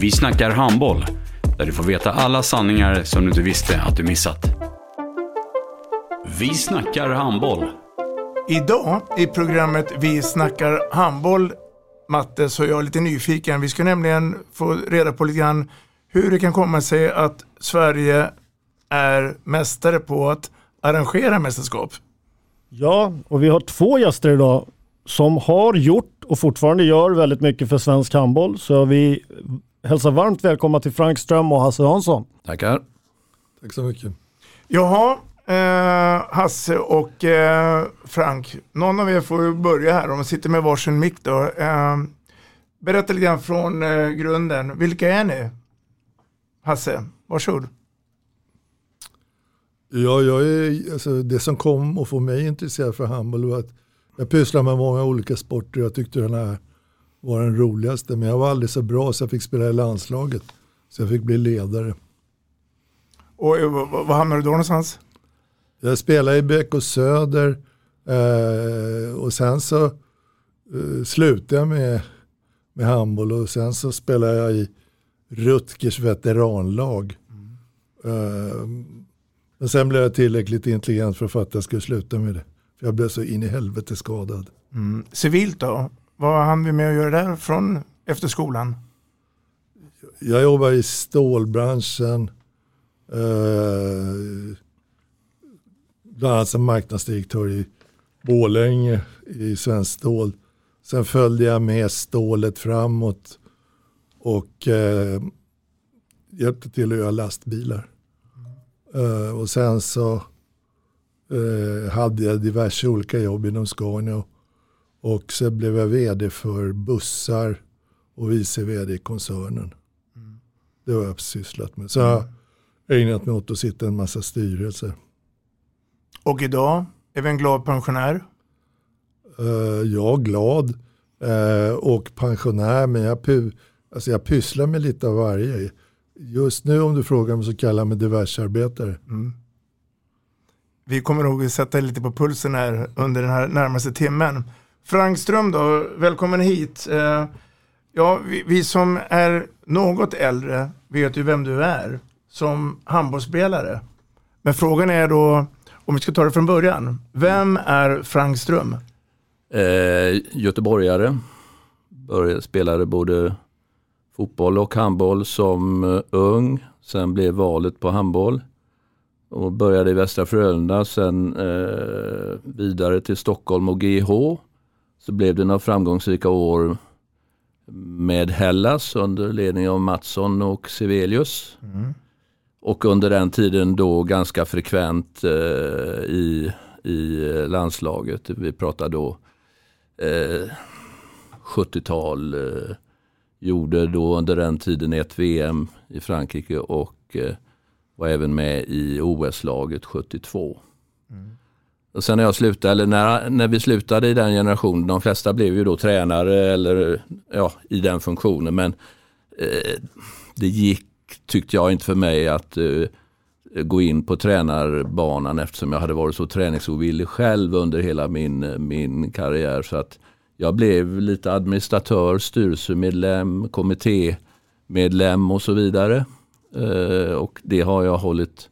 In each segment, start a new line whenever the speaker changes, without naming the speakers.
Vi snackar handboll, där du får veta alla sanningar som du inte visste att du missat. Vi snackar handboll.
Idag i programmet Vi snackar handboll, Matte, så är jag lite nyfiken. Vi ska nämligen få reda på lite grann hur det kan komma sig att Sverige är mästare på att arrangera mästerskap.
Ja, och vi har två gäster idag som har gjort och fortfarande gör väldigt mycket för svensk handboll. Så vi hälsar varmt välkomna till Frank Ström och Hasse Hansson.
Tackar. Tack så mycket.
Jaha, eh, Hasse och eh, Frank, någon av er får börja här om man sitter med varsin mick då. Eh, berätta lite grann från eh, grunden. Vilka är ni? Hasse, varsågod.
Ja, jag är, alltså, det som kom och få mig intresserad för handboll var att jag pysslar med många olika sporter. Jag tyckte den här var den roligaste. Men jag var aldrig så bra så jag fick spela i landslaget. Så jag fick bli ledare.
Och eh, vad hamnade du då någonstans?
Jag spelade i BK Söder eh, och sen så eh, slutade jag med, med handboll och sen så spelade jag i Rutgers veteranlag. Eh, men sen blev jag tillräckligt intelligent för att fatta att jag skulle sluta med det. För jag blev så in i helvete skadad.
Mm. Civilt då? Vad hann vi med att göra där från efter skolan?
Jag jobbade i stålbranschen. Eh, bland annat som marknadsdirektör i Borlänge i Svenskt Stål. Sen följde jag med stålet framåt och eh, hjälpte till att göra lastbilar. Eh, och sen så eh, hade jag diverse olika jobb inom Scania. Och så blev jag vd för bussar och vice vd i koncernen. Det har jag sysslat med. Så jag har ägnat mig åt att sitta i en massa styrelser.
Och idag är vi en glad pensionär.
Uh, är glad uh, och pensionär men jag, pu- alltså jag pysslar med lite av varje. Just nu om du frågar mig så kallar jag mig diversarbetare.
Mm. Vi kommer nog att sätta lite på pulsen här under den här närmaste timmen. Frank Ström då, välkommen hit. Eh, ja, vi, vi som är något äldre vet ju vem du är som handbollsspelare. Men frågan är då, om vi ska ta det från början, vem är Frank Ström?
Eh, göteborgare. Började, spelade både fotboll och handboll som eh, ung. Sen blev valet på handboll. Och började i Västra Frölunda, sen eh, vidare till Stockholm och GH. Så blev det några framgångsrika år med Hellas under ledning av Mattsson och Sevelius.
Mm.
Och under den tiden då ganska frekvent eh, i, i landslaget. Vi pratar då eh, 70-tal. Eh, gjorde då under den tiden ett VM i Frankrike och eh, var även med i OS-laget 72.
Mm.
Och sen när jag slutade, eller när, när vi slutade i den generationen, de flesta blev ju då tränare eller ja, i den funktionen. Men eh, det gick, tyckte jag inte för mig att eh, gå in på tränarbanan eftersom jag hade varit så träningsovillig själv under hela min, min karriär. Så att jag blev lite administratör, styrelsemedlem, kommittémedlem och så vidare. Eh, och det har jag hållit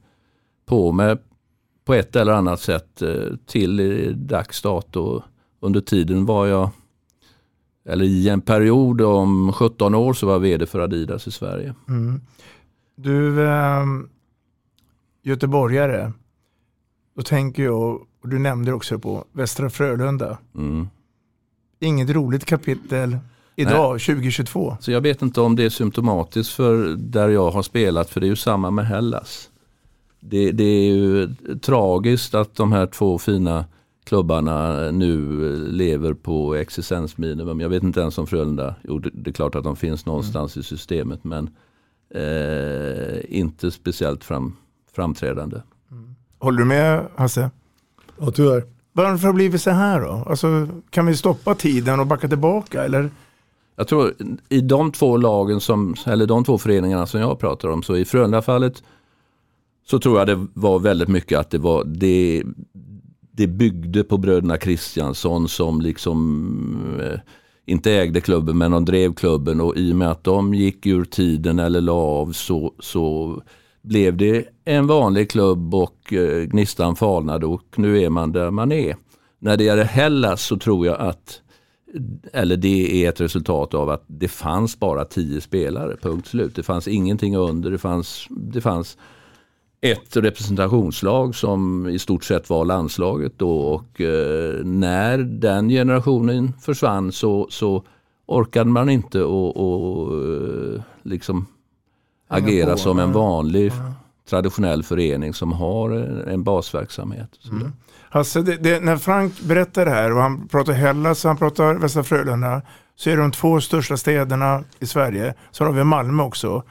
på med på ett eller annat sätt eh, till dags dato. Under tiden var jag, eller i en period om 17 år så var jag vd för Adidas i Sverige.
Mm. Du, eh, göteborgare, då tänker jag, och du nämnde också på Västra Frölunda.
Mm.
Inget roligt kapitel idag, 2022.
Så jag vet inte om det är symptomatiskt för där jag har spelat, för det är ju samma med Hellas. Det, det är ju tragiskt att de här två fina klubbarna nu lever på existensminimum. Jag vet inte ens om Frölunda, jo det, det är klart att de finns någonstans i systemet men eh, inte speciellt fram, framträdande.
Håller du med Hasse?
Ja, tyvärr.
Varför har det blivit så här då? Alltså, kan vi stoppa tiden och backa tillbaka eller?
Jag tror i de två lagen som, eller de två föreningarna som jag pratar om, så i Frölunda-fallet så tror jag det var väldigt mycket att det var det, det byggde på bröderna Kristiansson som liksom eh, inte ägde klubben men de drev klubben och i och med att de gick ur tiden eller la av så, så blev det en vanlig klubb och eh, gnistan falnade och nu är man där man är. När det gäller Hellas så tror jag att eller det är ett resultat av att det fanns bara tio spelare, punkt slut. Det fanns ingenting under, det fanns, det fanns ett representationslag som i stort sett var landslaget då och eh, när den generationen försvann så, så orkade man inte och, och eh, liksom agera som en vanlig traditionell förening som har en, basverksamhet.
Mm. Hasse, det, det, när Frank berättar det här och han pratar Hellas och han pratar Västra Frölunda så är det de två största städerna i Sverige. Så har vi Malmö också.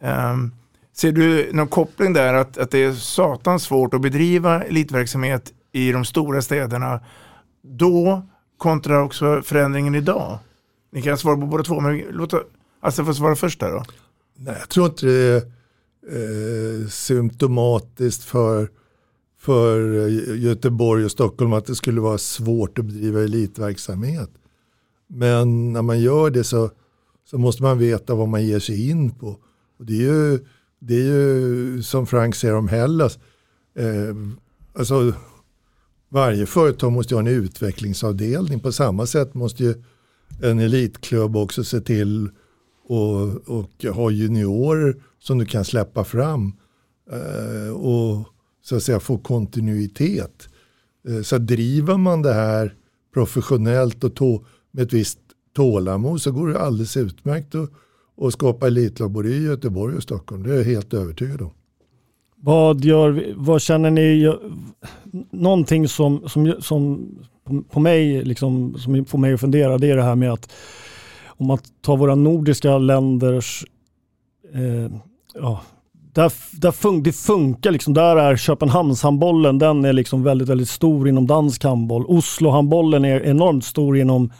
Ehm, ser du någon koppling där att, att det är satans svårt att bedriva elitverksamhet i de stora städerna då kontra också förändringen idag? Ni kan svara på båda två men låt Hasse få svara först där då.
Nej, jag tror inte det är eh, symptomatiskt för, för Göteborg och Stockholm att det skulle vara svårt att bedriva elitverksamhet. Men när man gör det så, så måste man veta vad man ger sig in på. Och det, är ju, det är ju som Frank säger om Hellas. Eh, alltså, varje företag måste ju ha en utvecklingsavdelning. På samma sätt måste ju en elitklubb också se till och, och ha juniorer som du kan släppa fram eh, och så att säga få kontinuitet. Eh, så driver man det här professionellt och tå, med ett visst tålamod så går det alldeles utmärkt att, och skapa elitlag både i Göteborg och Stockholm. Det är jag helt övertygad om.
Vad, gör vi, vad känner ni, någonting som, som, som på, på mig, liksom, som får mig att fundera, det är det här med att om man tar våra nordiska länders, eh, ja, där, där fun, det funkar liksom, där är Köpenhamnshandbollen, den är liksom väldigt, väldigt stor inom dansk handboll. Oslohandbollen är enormt stor inom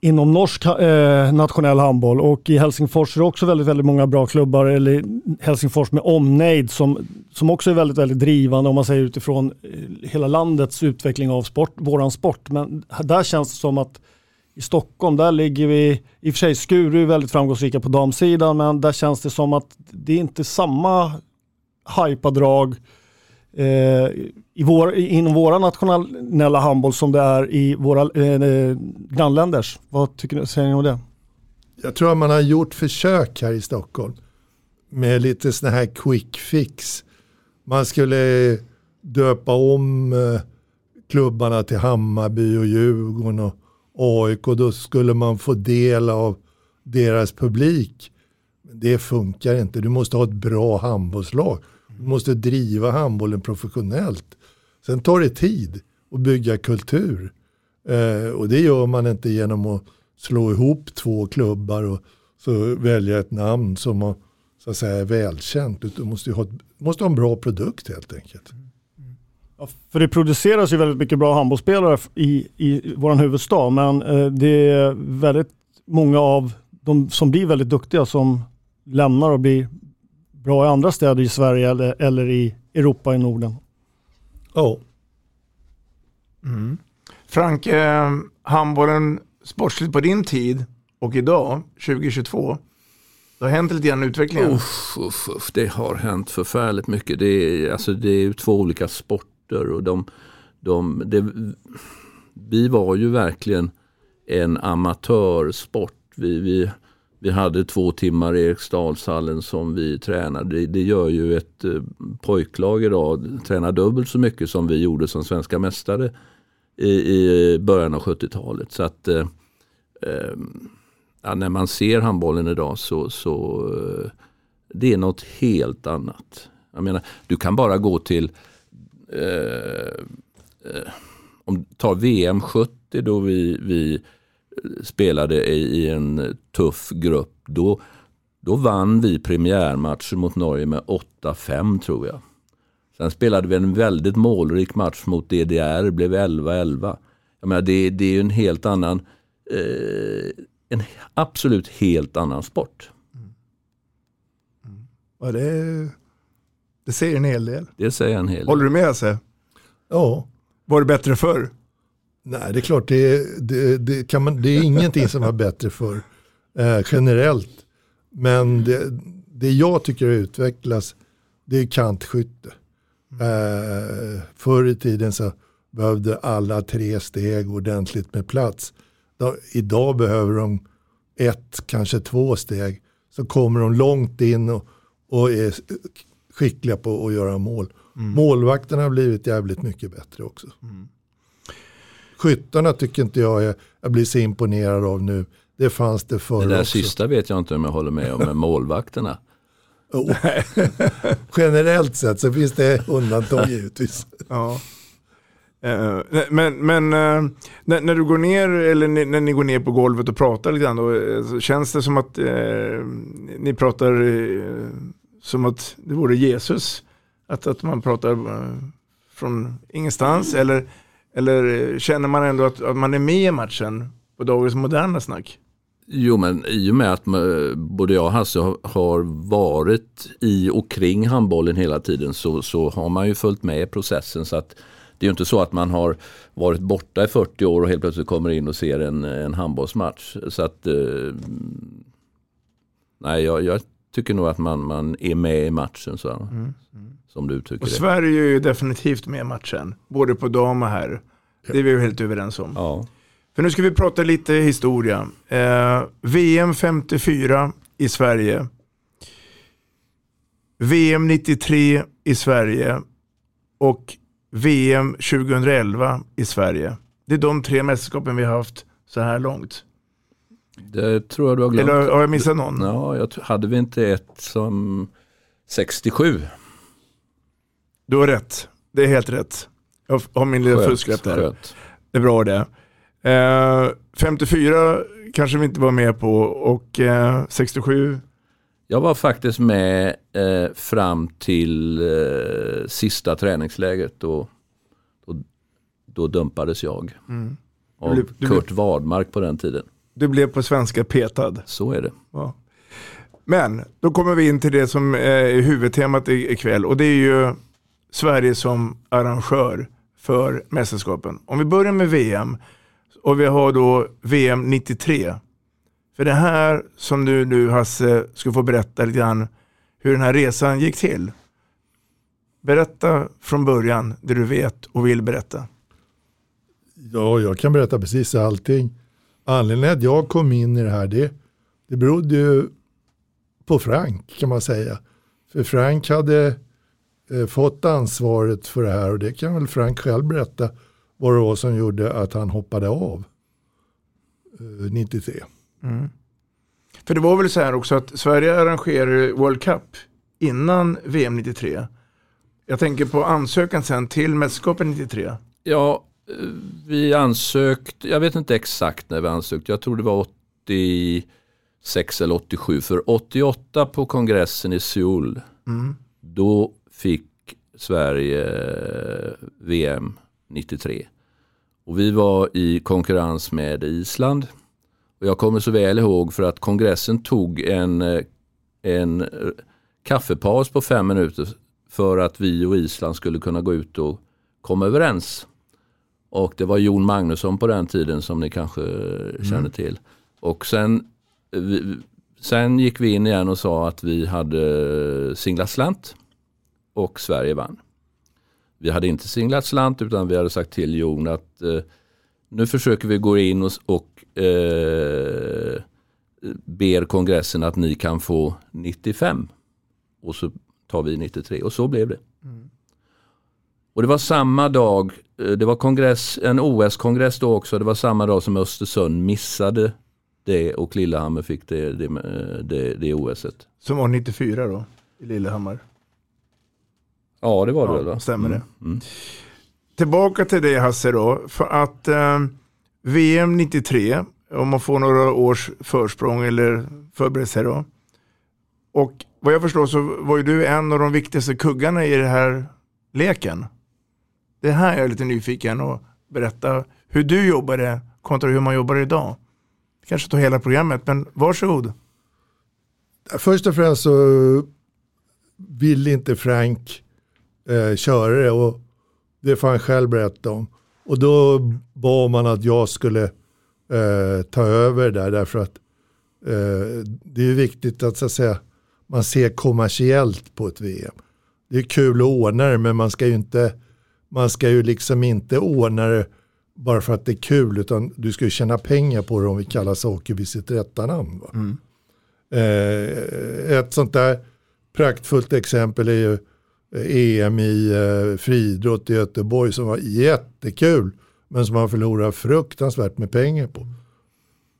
inom norsk eh, nationell handboll och i Helsingfors är det också väldigt, väldigt många bra klubbar, eller Helsingfors med omnejd som, som också är väldigt, väldigt drivande om man säger utifrån eh, hela landets utveckling av sport, våran sport. Men där känns det som att i Stockholm, där ligger vi, i och för sig Skuru är väldigt framgångsrika på damsidan, men där känns det som att det är inte samma hypadrag eh, i vår, inom våra nationella handboll som det är i våra eh, eh, grannländers. Vad tycker ni, säger ni om det?
Jag tror att man har gjort försök här i Stockholm med lite sådana här quick fix. Man skulle döpa om eh, klubbarna till Hammarby och Djurgården och AIK. Då skulle man få del av deras publik. Men det funkar inte. Du måste ha ett bra handbollslag. Du måste driva handbollen professionellt. Sen tar det tid att bygga kultur. Eh, och det gör man inte genom att slå ihop två klubbar och så välja ett namn som har, så att säga, är välkänt. Du måste, ju ha, måste ha en bra produkt helt enkelt. Mm, mm.
Ja, för det produceras ju väldigt mycket bra handbollsspelare i, i vår huvudstad, men eh, det är väldigt många av de som blir väldigt duktiga som lämnar och blir bra i andra städer i Sverige eller, eller i Europa i Norden.
Ja.
Mm. Frank, eh, handbollen sportsligt på din tid och idag, 2022, det har hänt lite grann utvecklingen.
Uff, uff, uff, det har hänt förfärligt mycket. Det är, alltså, det är ju två olika sporter. Och de, de, det, vi var ju verkligen en amatörsport. Vi, vi vi hade två timmar i Eriksdalshallen som vi tränade. Det, gör ju ett eh, pojklag idag, tränar dubbelt så mycket som vi gjorde som svenska mästare i, i början av 70-talet. Så att eh, eh, ja, när man ser handbollen idag så, så eh, det är något helt annat. Jag menar, du kan bara gå till eh, eh, om tar VM 70 då vi, vi spelade i, i en tuff grupp. Då, då vann vi premiärmatchen mot Norge med 8-5 tror jag. Sen spelade vi en väldigt målrik match mot DDR, blev 11-11. Jag menar, det, det är en helt annan, eh, en absolut helt annan sport.
Ja, det, det säger en hel del.
Det säger en hel del.
Håller du med Hasse?
Ja.
Var det bättre förr?
Nej, det är klart, det, det, det, kan man, det är ingenting som var bättre förr eh, generellt. Men det, det jag tycker utvecklas, det är kantskytte. Eh, förr i tiden så behövde alla tre steg ordentligt med plats. Då, idag behöver de ett, kanske två steg. Så kommer de långt in och, och är skickliga på att göra mål.
Mm.
Målvakterna har blivit jävligt mycket bättre också. Skyttarna tycker inte jag är, jag blir så imponerad av nu. Det fanns det förr
Det där
också.
sista vet jag inte om jag håller med om, med målvakterna.
Oh. Generellt sett så finns det undantag givetvis.
Ja. Eh, men men eh, när, när du går ner, eller ni, när ni går ner på golvet och pratar lite grann, då, eh, så känns det som att eh, ni pratar som att det vore Jesus? Att, att man pratar från ingenstans? Eller, eller känner man ändå att, att man är med i matchen på dagens moderna snack?
Jo men i och med att eh, både jag och Hasse har- varit i och kring handbollen hela tiden så, så har man ju följt med i processen. Så att det är ju inte så att man har varit borta i 40 år och helt plötsligt kommer in och ser en, en handbollsmatch. Så att eh, nej, jag, jag tycker nog att man, man är med i matchen så, som du uttrycker
Och
det.
Sverige är ju definitivt med i matchen, både på dam och herr. Det är vi ju helt överens om.
Ja.
För nu ska vi prata lite historia. Eh, VM 54 i Sverige. VM 93 i Sverige. Och VM 2011 i Sverige. Det är de tre mästerskapen vi har haft så här långt.
Det tror jag du har glömt.
Eller har jag missat någon?
Ja, jag, hade vi inte ett som 67?
Du har rätt. Det är helt rätt. Jag har min lilla fusklapp där.
skönt.
Det är bra det. Eh, 54 kanske vi inte var med på och eh, 67
Jag var faktiskt med eh, fram till eh, sista träningsläget. Då, då, då dumpades jag.
Mm.
Av
Du blev- du
Kurt Wadmark på den tiden.
Du blev på svenska petad.
Så är det.
Ja. Men då kommer vi in till det som är huvudtemat ikväll och det är ju Sverige som arrangör för mästerskapen. Om vi börjar med VM och vi har då VM 93. För det här som du nu Hasse ska få berätta lite grann hur den här resan gick till. Berätta från början det du vet och vill berätta.
Ja, jag kan berätta precis allting. Anledningen att jag kom in i det här, det, det berodde ju på Frank kan man säga. För Frank hade eh, fått ansvaret för det här och det kan väl Frank själv berätta vad det var som gjorde att han hoppade av eh, 93.
Mm. För det var väl så här också att Sverige arrangerade World Cup innan VM 93. Jag tänker på ansökan sen till mästerskapen 93.
Ja, eh, vi ansökte, jag vet inte exakt när vi ansökte, jag tror det var 86 eller 87. För 88 på kongressen i Seoul,
Mm.
då fick Sverige eh, VM 93. Och vi var i konkurrens med Island. Och jag kommer så väl ihåg för att kongressen tog en, eh, en eh, kaffepaus på fem minuter för att vi och Island skulle kunna gå ut och komma överens. Och det var Jon Magnusson på den tiden som ni kanske känner till. Och sen, sen gick vi in igen och sa att vi hade singlat slant och Sverige vann. Vi hade inte singlat slant utan vi hade sagt till Jon att eh, nu försöker vi gå in och, och eh, ber kongressen att ni kan få 95 och så tar vi 93 och så blev det. Och det var samma dag, eh, det var kongress, en OS-kongress då också, det var samma dag som Östersund missade det och Lillehammer fick det, det, det, det OSet.
Som var 94 då, i Lillehammar.
Ja det var det
Ja,
väl va?
stämmer det.
Mm.
Tillbaka till det Hasse då, för att eh, VM 93, om man får några års försprång eller förberedelse då. Och vad jag förstår så var ju du en av de viktigaste kuggarna i den här leken. Det här är jag lite nyfiken och berätta hur du jobbade kontra hur man jobbar idag. Kanske ta hela programmet, men varsågod.
Först och främst så ville inte Frank eh, köra det och det får han själv berätta om. Och då bad man att jag skulle eh, ta över där därför att eh, det är viktigt att, så att säga, man ser kommersiellt på ett VM. Det är kul att ordna det men man ska ju inte, man ska ju liksom inte ordna det bara för att det är kul utan du ska ju tjäna pengar på det om vi kallar saker vid sitt rätta namn. Va? Eh, ett sånt där praktfullt exempel är ju EM i eh, friidrott i Göteborg som var jättekul men som man förlorar fruktansvärt med pengar på.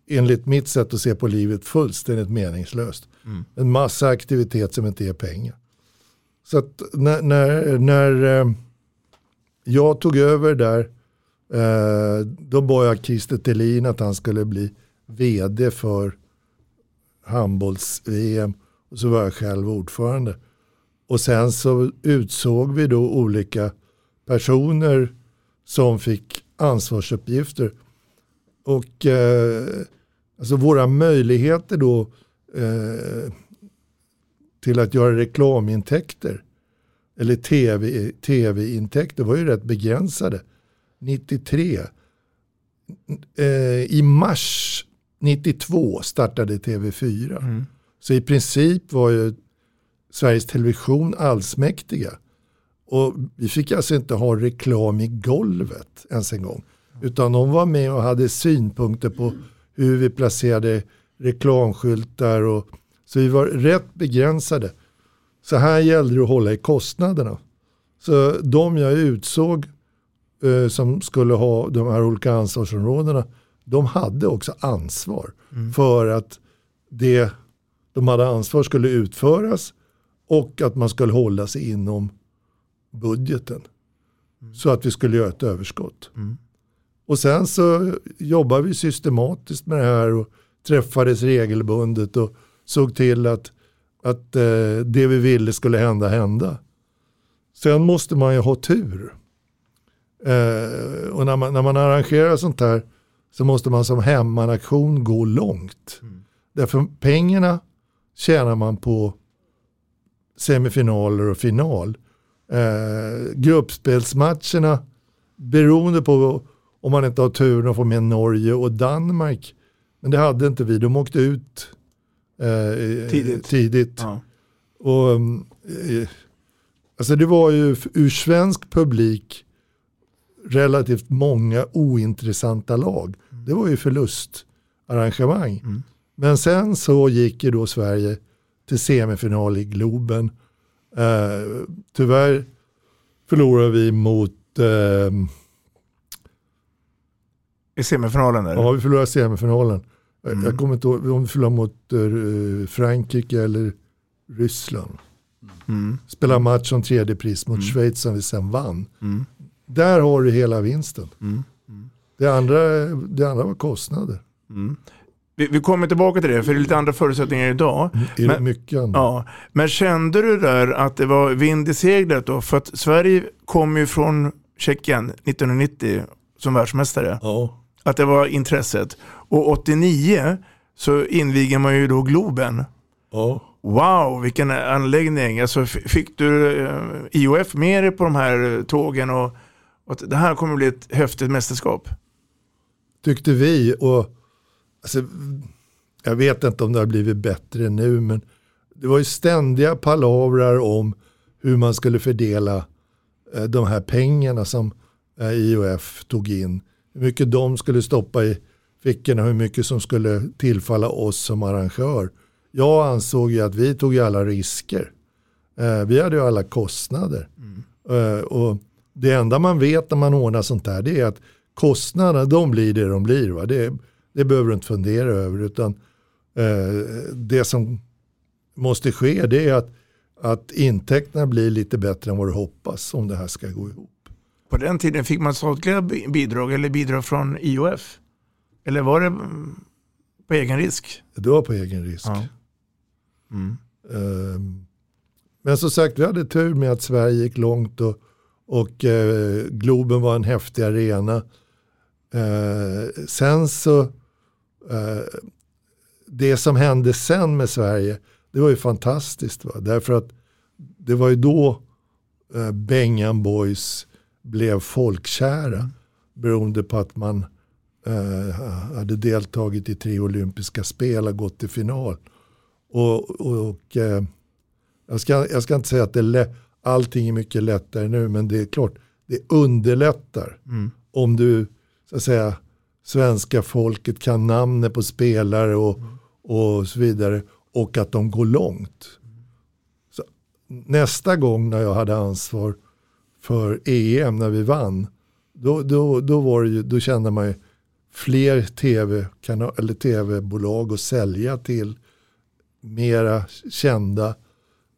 Enligt mitt sätt att se på livet fullständigt meningslöst. En massa aktivitet som inte ger pengar. Så att när, när, när eh, jag tog över där eh, då bad jag Christer Thelin att han skulle bli vd för handbolls-VM och så var jag själv ordförande. Och sen så utsåg vi då olika personer som fick ansvarsuppgifter. Och eh, alltså våra möjligheter då eh, till att göra reklamintäkter eller tv, tv-intäkter var ju rätt begränsade. 93. Eh, I mars 92 startade TV4. Så i princip var ju Sveriges Television allsmäktiga. Och vi fick alltså inte ha reklam i golvet ens en gång. Utan de var med och hade synpunkter på hur vi placerade reklamskyltar. Och, så vi var rätt begränsade. Så här gällde det att hålla i kostnaderna. Så de jag utsåg eh, som skulle ha de här olika ansvarsområdena, de hade också ansvar för att det de hade ansvar skulle utföras och att man skulle hålla sig inom budgeten. Så att vi skulle göra ett överskott. Och sen så jobbade vi systematiskt med det här och träffades regelbundet och såg till att, att eh, det vi ville skulle hända hända. Sen måste man ju ha tur. Eh, och när man, när man arrangerar sånt här så måste man som hemmanaktion gå långt. Därför pengarna tjänar man på semifinaler och final. Eh, gruppspelsmatcherna, beroende på om man inte har turen att få med Norge och Danmark. Men det hade inte vi, de åkte ut eh,
Tidigt.
tidigt.
Ja.
Och, mm, eh, alltså det var ju ur svensk publik relativt många ointressanta lag. Det var ju förlustarrangemang. Men sen så gick ju då Sverige till semifinal i Globen. Eh, tyvärr förlorade vi mot eh,
I semifinalen där.
Ja, vi förlorade semifinalen.
Mm.
Jag kommer inte ihåg om vi förlorade mot eh, Frankrike eller Ryssland.
Mm.
Spelade match om tredje pris mot Schweiz som vi sen vann.
Mm.
Där har du hela vinsten.
Mm.
Det, andra, det andra var kostnader.
Vi, vi kommer tillbaka till det, för det är lite andra förutsättningar idag.
Det är
Men-
mycket annat.
Ja, men kände du där att det var vind i seglet då? För att Sverige kom ju från Tjeckien 1990 som världsmästare.
Ja.
Att det var intresset. Och 89 så inviger man ju då Globen.
Ja.
Wow, vilken anläggning. Alltså, fick du eh, IOF med dig på de här eh, tågen? Och, och det här kommer bli ett häftigt mästerskap.
tyckte vi. Och, alltså, jag vet inte om det har blivit bättre nu, men det var ju ständiga palavrar om hur man skulle fördela eh, de här pengarna som eh, IOF tog in. Hur mycket de skulle stoppa i fickorna hur mycket som skulle tillfalla oss som arrangör. Jag ansåg ju att vi tog ju alla risker. Eh, vi hade ju alla kostnader. Eh, och det enda man vet när man ordnar sånt här det är att kostnaderna de blir det de blir. Va? Det, det behöver du inte fundera över. Utan eh, det som måste ske det är att, att intäkterna blir lite bättre än vad du hoppas om det här ska gå ihop.
På den tiden fick man statliga bi- bidrag eller bidrag från IOF? Eller var det mm, på egen risk?
Det var på egen risk.
Ja. Mm.
Ehm, Men som sagt, vi hade tur med att Sverige gick långt och, och eh, Globen var en häftig arena. Eh, sen så, det som hände sen med Sverige, det var ju fantastiskt. Va? Därför att det var ju då eh, Bengan Boys blev folkkära. Beroende på att man eh, hade deltagit i tre olympiska spel och gått till final. Och, och, eh, jag, ska, jag ska inte säga att det är lä- allting är mycket lättare nu, men det är klart, det underlättar
Mm.
om du, så att säga, svenska folket kan namnet på spelare och, och så vidare och att de går långt. Så, nästa gång när jag hade ansvar för EM när vi vann, då, då, då, var det ju, då kände man ju fler TV eller tv-bolag att sälja till mera kända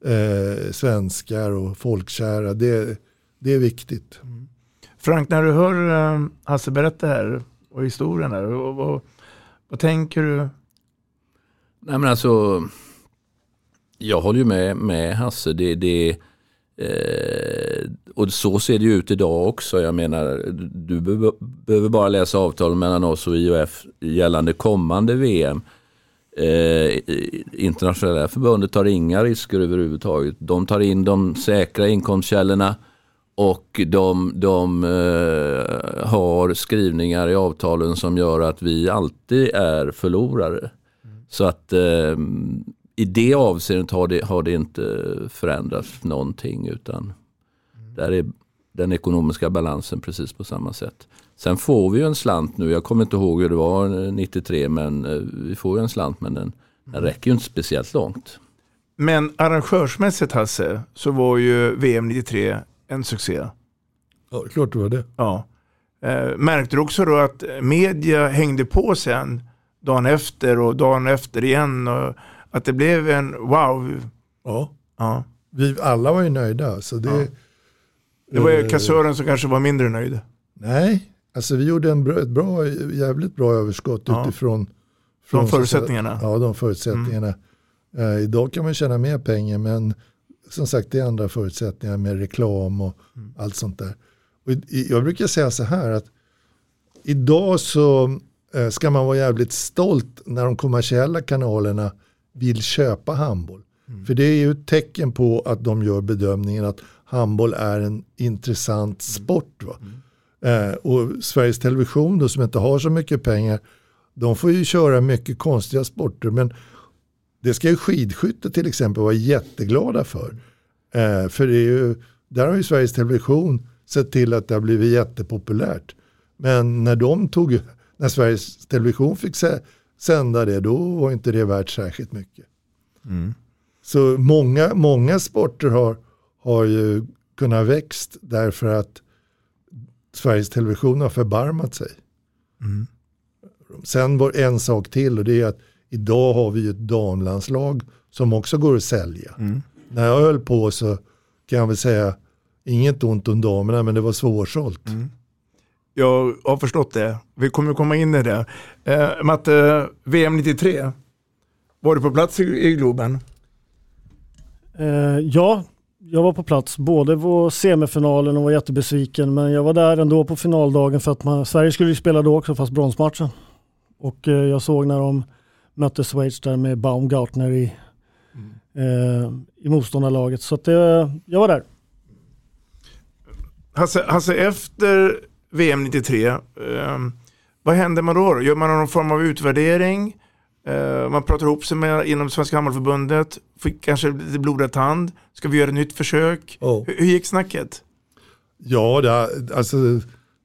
eh, svenskar och folkkära. Det, det är viktigt. Mm.
Frank, när du hör eh, Hasse berätta här och historien där? vad, vad, vad tänker du?
Nej men alltså, jag håller ju med, med Hasse. Det, det, eh, och så ser det ju ut idag också. Jag menar, du behöver, behöver bara läsa avtalen mellan oss och IOF gällande kommande VM. Eh, internationella förbundet tar inga risker överhuvudtaget. De tar in de säkra inkomstkällorna och de, de eh, har skrivningar i avtalen som gör att vi alltid är förlorare. Så att eh, i det avseendet har det, har det inte förändrats någonting utan där är den ekonomiska balansen precis på samma sätt. Sen får vi ju en slant nu, jag kommer inte ihåg hur det var eh, 93 men eh, vi får ju en slant men den, den räcker ju inte speciellt långt.
Men arrangörsmässigt Hasse, så var ju VM 93 en succé.
Ja, klart det var det.
Ja. Eh, märkte du också då att media hängde på sen dagen efter och dagen efter igen och att det blev en wow.
Ja.
Ja.
Vi alla var ju nöjda. Så det,
Ja. Det var ju
eh,
kassören som kanske var mindre nöjd.
Nej, alltså vi gjorde en bra, ett bra, jävligt bra överskott
Ja.
utifrån
Från
så säga-
förutsättningarna.
Ja, de förutsättningarna. Eh, idag kan man tjäna mer pengar men som sagt det är andra förutsättningar med reklam och allt sånt där. Och jag brukar säga så här att idag så eh, ska man vara jävligt stolt när de kommersiella kanalerna vill köpa handboll. För det är ju ett tecken på att de gör bedömningen att handboll är en intressant sport. Va? Eh, och Sveriges Television då, som inte har så mycket pengar, de får ju köra mycket konstiga sporter. Men det ska ju skidskytte till exempel vara jätteglada för. Eh, för det är ju, där har ju Sveriges Television sett till att det har blivit jättepopulärt. Men när de tog, när Sveriges Television fick sä- sända det, då var inte det värt särskilt mycket. Så många, många sporter har, har ju kunnat växt därför att Sveriges Television har förbarmat sig. Sen var en sak till och det är att idag har vi ju ett damlandslag som också går att sälja. När jag höll på så kan jag väl säga, inget ont om damerna men det var svårsålt.
Jag har förstått det. Vi kommer komma in i det. Eh, Matte, VM 93. Var du på plats i, i Globen?
Eh, ja, jag var på plats både på semifinalen och var jättebesviken. Men jag var där ändå på finaldagen för att man, Sverige skulle ju spela då också fast bronsmatchen. Och eh, jag såg när de mötte Schweiz där med Baumgartner i, eh, i motståndarlaget. Så att, eh, jag var där.
Hasse, Hasse efter VM 93, eh, vad händer man då? Gör man någon form av utvärdering? Eh, man pratar ihop sig med, inom Svenska Handbollförbundet, fick kanske lite blodad tand. Ska vi göra ett nytt försök?
Ja.
Hur, hur gick snacket?
Ja, det, alltså,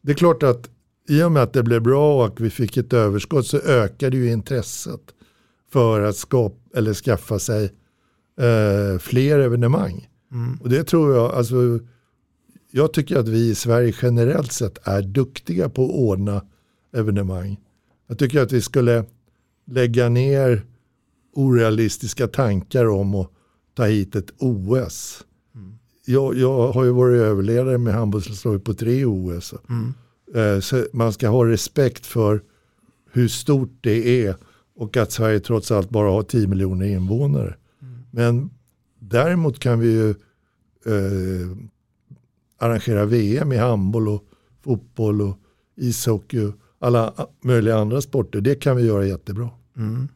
det är klart att i och med att det blev bra och vi fick ett överskott så ökade ju intresset för att skapa, eller skaffa sig eh, fler evenemang.
Mm.
Och det tror jag, alltså, jag tycker att vi i Sverige generellt sett är duktiga på att ordna evenemang. Jag tycker att vi skulle lägga ner orealistiska tankar om att ta hit ett OS. Jag, jag har ju varit överledare med handbollslandslaget på tre OS.
Mm.
Eh, Så man ska ha respekt för hur stort det är och att Sverige trots allt bara har 10 miljoner invånare. Men däremot kan vi ju eh, arrangera VM i handboll och fotboll och ishockey och alla möjliga andra sporter. Det kan vi göra jättebra.
Mm.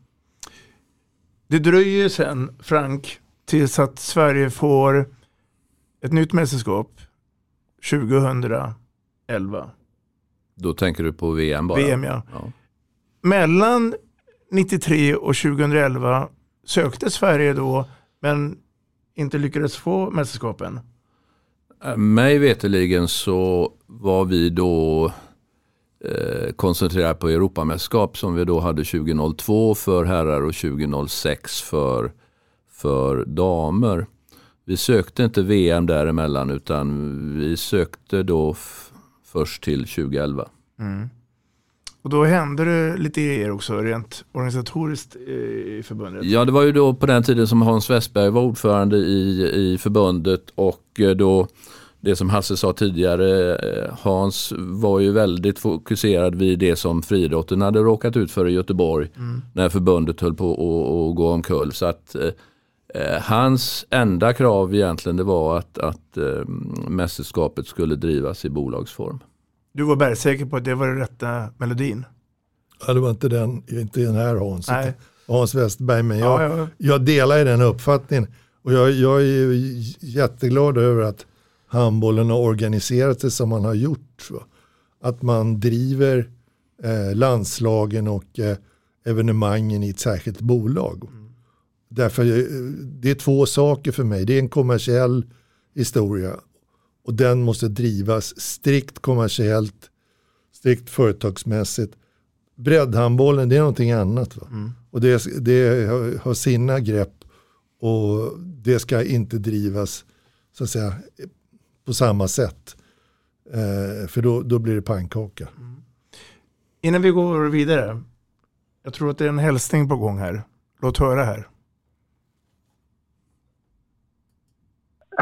Det dröjer sen, Frank, tills att Sverige får ett nytt mästerskap 2011.
Då tänker du på VM bara?
VM ja. Mellan 93 och 2011 sökte Sverige då, men inte lyckades få mästerskapen.
Eh, Mig veterligen så var vi då eh, koncentrerade på Europamästerskap som vi då hade 2002 för herrar och 2006 för, för damer. Vi sökte inte VM däremellan utan vi sökte då först till 2011.
Mm. Och då hände det lite er också, rent organisatoriskt eh, i förbundet.
Ja, det var ju då på den tiden som Hans Westberg var ordförande i, i förbundet och eh, då det som Hasse sa tidigare, eh, Hans var ju väldigt fokuserad vid det som friidrotten hade råkat ut för i Göteborg
Mm.
när förbundet höll på att- gå omkull. Så att eh, hans enda krav egentligen det var att, att eh, mästerskapet skulle drivas i bolagsform.
Du var bergsäker på att det var den rätta melodin.
Ja, det var inte den, inte den här Hans,
Nej.
Hans Westberg. Men jag,
Ja, ja.
jag delar ju den uppfattningen. Och jag, jag är jätteglad över att handbollen har organiserat sig som man har gjort. Att man driver eh, landslagen och eh, evenemangen i ett särskilt bolag. Därför eh, det är två saker för mig. Det är en kommersiell historia och den måste drivas strikt kommersiellt, strikt företagsmässigt. Breddhandbollen det är någonting annat. Va? Och det, det har- sina grepp och det ska inte drivas så att säga, på samma sätt. Eh, för då, då blir det pannkaka.
Innan vi går vidare, jag tror att det är en hälsning på gång här. Låt höra här.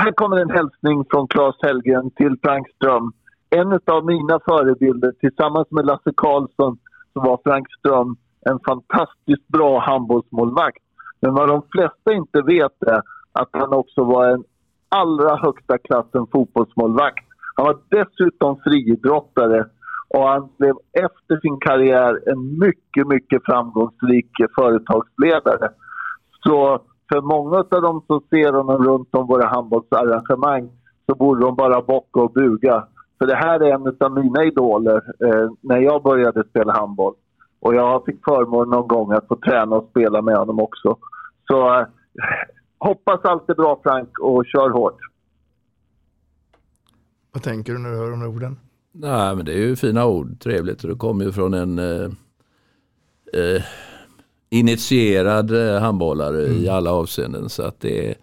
Här kommer en hälsning från Claes Hellgren till Frank Ström. En av mina förebilder tillsammans med Lasse Karlsson så var Frank Ström en fantastiskt bra handbollsmålvakt. Men vad de flesta inte vet är att han också var en allra högsta klassen fotbollsmålvakt. Han var dessutom friidrottare och han blev efter sin karriär en mycket, mycket framgångsrik företagsledare. Så för många av dem som ser honom runt om våra handbollsarrangemang så borde de bara bocka och buga. För det här är en av mina idoler eh, när jag började spela handboll. Och jag fick förmånen någon gång att få träna och spela med honom också. Så eh, hoppas allt är bra Frank och kör hårt.
Vad tänker du när du hör de här orden?
Nej, men det är ju fina ord, trevligt. Det kommer ju från en eh, eh, initierad eh, handbollare i alla avseenden. Så att det är,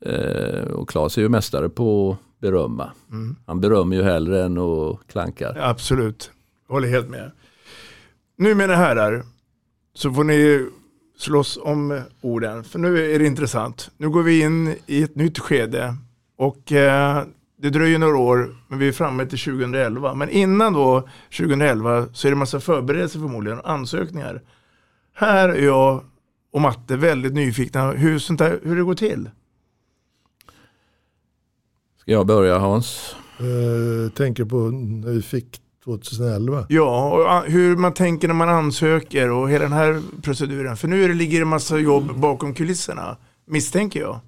eh, och Claes är ju mästare på att berömma.
Mm.
Han berömmer ju hellre än att klankar.
Absolut, håller helt med. Nu mina herrar, så får ni slåss om orden. För nu är det intressant. Nu går vi in i ett nytt skede. Och eh, det dröjer några år, men vi är framme till 2011. Men innan då, 2011, så är det massa förberedelser förmodligen, ansökningar. Här är jag och Matte väldigt nyfikna hur, sånt där, hur det går till.
Ska jag börja Hans?
Eh, tänker på när vi fick 2011.
Ja, och a- hur man tänker när man ansöker och hela den här proceduren. För nu är det, ligger det en massa jobb bakom kulisserna, misstänker jag.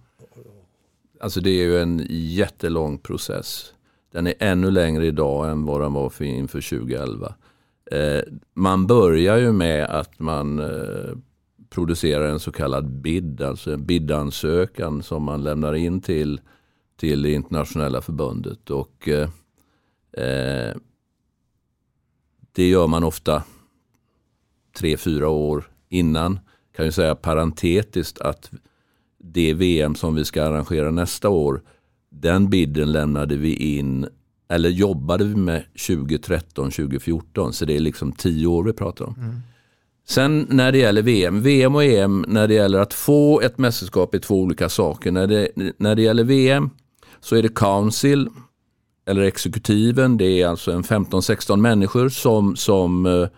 Alltså det är ju en jättelång process. Den är ännu längre idag än vad den var för inför 2011. Eh, man börjar ju med att man eh, producerar en så kallad bid, alltså en bidansökan som man lämnar in till, till det internationella förbundet. Och, eh, eh Det gör man ofta tre, fyra år innan. Kan ju säga parentetiskt att det VM som vi ska arrangera nästa år, den bidden lämnade vi in, eller jobbade vi med 2013, 2014. Så det är liksom tio år vi pratar om.
Mm.
Sen när det gäller VM, VM och EM, när det gäller att få ett mästerskap är två olika saker. När det, när det gäller VM så är det Council, eller exekutiven, det är alltså en 15-16 människor som, som uh,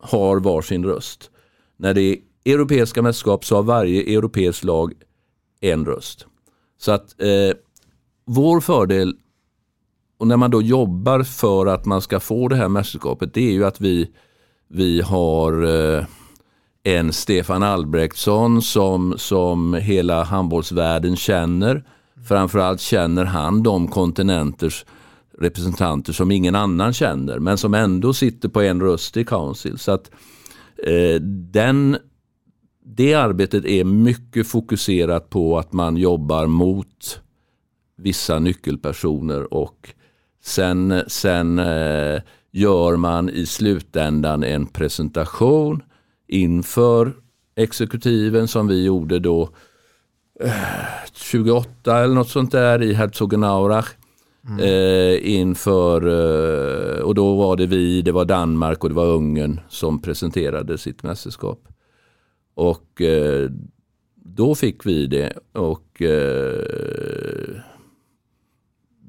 har varsin röst. När det är europeiska mästerskap så har varje europeisk lag en röst. Så att eh, vår fördel, och när man då jobbar för att man ska få det här mästerskapet, det är ju att vi, vi har eh, en Stefan Albrektsson som, som hela handbollsvärlden känner. Framförallt känner han de kontinenters representanter som ingen annan känner men som ändå sitter på en röst i Council. Så att eh, den, det arbetet är mycket fokuserat på att man jobbar mot vissa nyckelpersoner och sen, sen eh, gör man i slutändan en presentation inför exekutiven som vi gjorde då 28 eller något sånt där i Herzogenaurach. Mm. Eh, inför, eh, och då var det vi, det var Danmark och det var Ungern som presenterade sitt mästerskap. Och eh, då fick vi det och eh,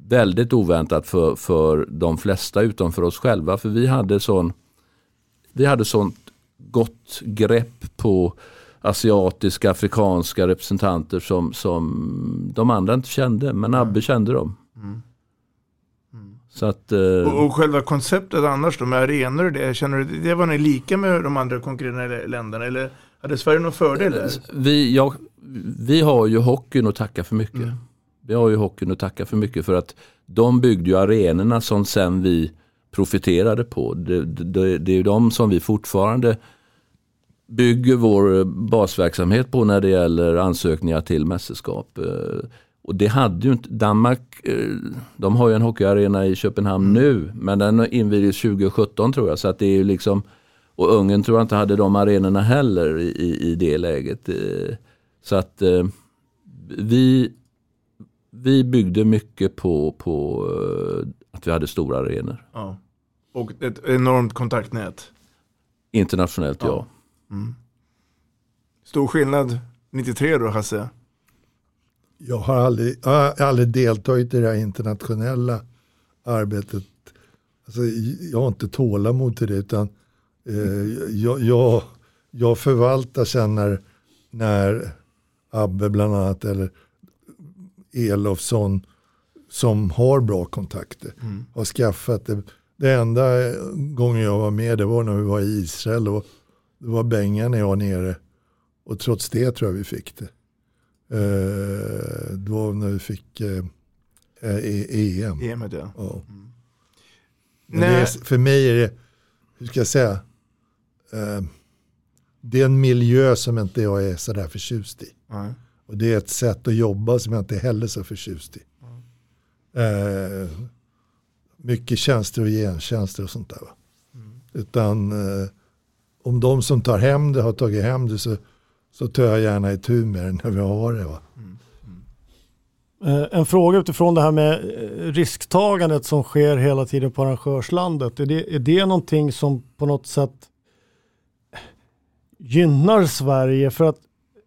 väldigt oväntat för, för de flesta utom för oss själva. För vi hade sån vi hade sånt gott grepp på asiatiska, afrikanska representanter som, som de andra inte kände. Men Abbe kände dem.
Mm.
Så att, eh,
Och, och själva konceptet annars då med arenor, det, känner du, det var ni lika med de andra konkurrerande länderna? Eller hade Sverige någon fördel där?
vi, ja, vi har ju hockeyn att tacka för mycket. Vi har ju hockeyn att tacka för mycket för att de byggde ju arenorna som sen vi profiterade på. Det, det, det är ju de som vi fortfarande bygger vår basverksamhet på när det gäller ansökningar till mästerskap. Eh, Och det hade ju inte, Danmark, eh, de har ju en hockeyarena i Köpenhamn nu, men den invigdes 2017 tror jag. Så att det är ju liksom, och Ungern tror jag inte hade de arenorna heller i, i, det läget. Eh, Så att vi, vi byggde mycket på, på eh, att vi hade stora arenor.
Ja. Och ett enormt kontaktnät.
Internationellt ja.
Mm. Stor skillnad 93 då Hasse?
Jag har aldrig, jag har aldrig deltagit i det här internationella arbetet. Alltså, jag har inte tålamod till det utan eh, jag, jag, jag förvaltar sen när, när Abbe bland annat eller Elofsson som har bra kontakter
Mm.
har skaffat det. Det enda gången jag var med det var när vi var i Israel och det var Bengan när jag nere och trots det tror jag vi fick det. Eh, det var när vi fick eh, eh, EM.
EM ja. Nej.
det är, för mig är det, hur ska jag säga, eh, det är en miljö som inte jag är sådär förtjust i.
Nej.
Och det är ett sätt att jobba som jag inte heller är så förtjust i. Eh, mycket tjänster och gentjänster och sånt där. Va? Utan eh, om de som tar hem det har tagit hem det så, så tar jag gärna itu med det när vi har det. Va?
Eh, En fråga utifrån det här med eh, risktagandet som sker hela tiden på arrangörslandet. Är det, är det någonting som på något sätt gynnar Sverige? För att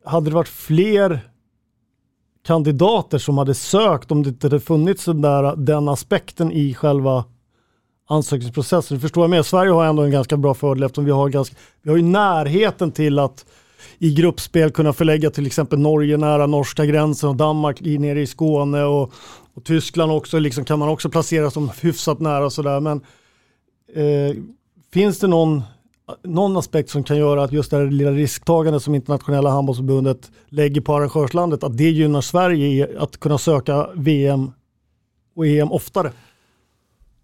hade det varit fler kandidater som hade sökt om det inte hade funnits den, där, den aspekten i själva ansökningsprocessen. Du förstår jag med? Sverige har ändå en ganska bra fördel eftersom vi har, ganska, vi har ju närheten till att i gruppspel kunna förlägga till exempel Norge nära norska gränsen och Danmark nere i Skåne och, och Tyskland också liksom kan man också placera som hyfsat nära och sådär. Men eh, finns det någon, någon aspekt som kan göra att just det här lilla risktagandet som internationella handbollsförbundet lägger på arrangörslandet, att det gynnar Sverige i att kunna söka VM och EM oftare?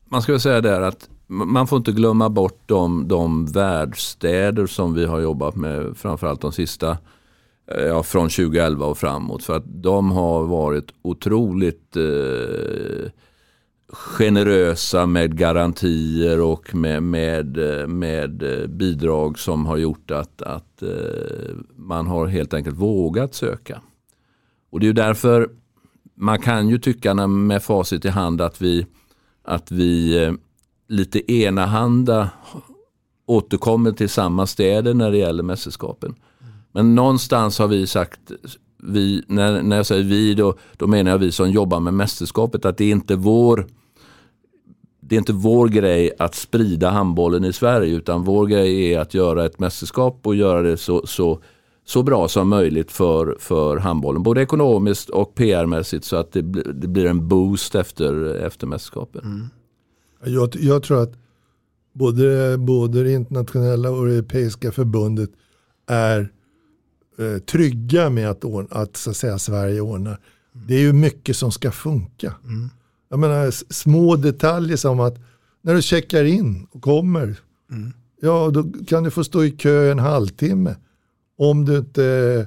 Man ska väl säga där att man får inte glömma bort de, de världsstäder som vi har jobbat med framförallt de sista, eh, ja, från 2011 och framåt. För att de har varit otroligt eh, generösa med garantier och med, med, med bidrag som har gjort att, att eh, man har helt enkelt vågat söka. Och det är därför man kan ju tycka med facit i hand att vi, att vi eh, lite enahanda återkommer till samma städer när det gäller mästerskapen. Men någonstans har vi sagt, vi, när, när jag säger vi då, då menar jag vi som jobbar med mästerskapet, att det är inte vår det är inte vår grej att sprida handbollen i Sverige utan vår grej är att göra ett mästerskap och göra det så, så, så bra som möjligt för, för handbollen. Både ekonomiskt och PR-mässigt så att det, det blir en boost efter, efter mästerskapet. Mm.
Jag, jag, tror att både, både det internationella och det europeiska förbundet är eh, trygga med att, ordna, att, så att säga, Sverige ordnar. Mm. Det är ju mycket som ska funka. Mm. Jag menar små detaljer som att när du checkar in och kommer, mm. ja då kan du få stå i kö en halvtimme. Om du inte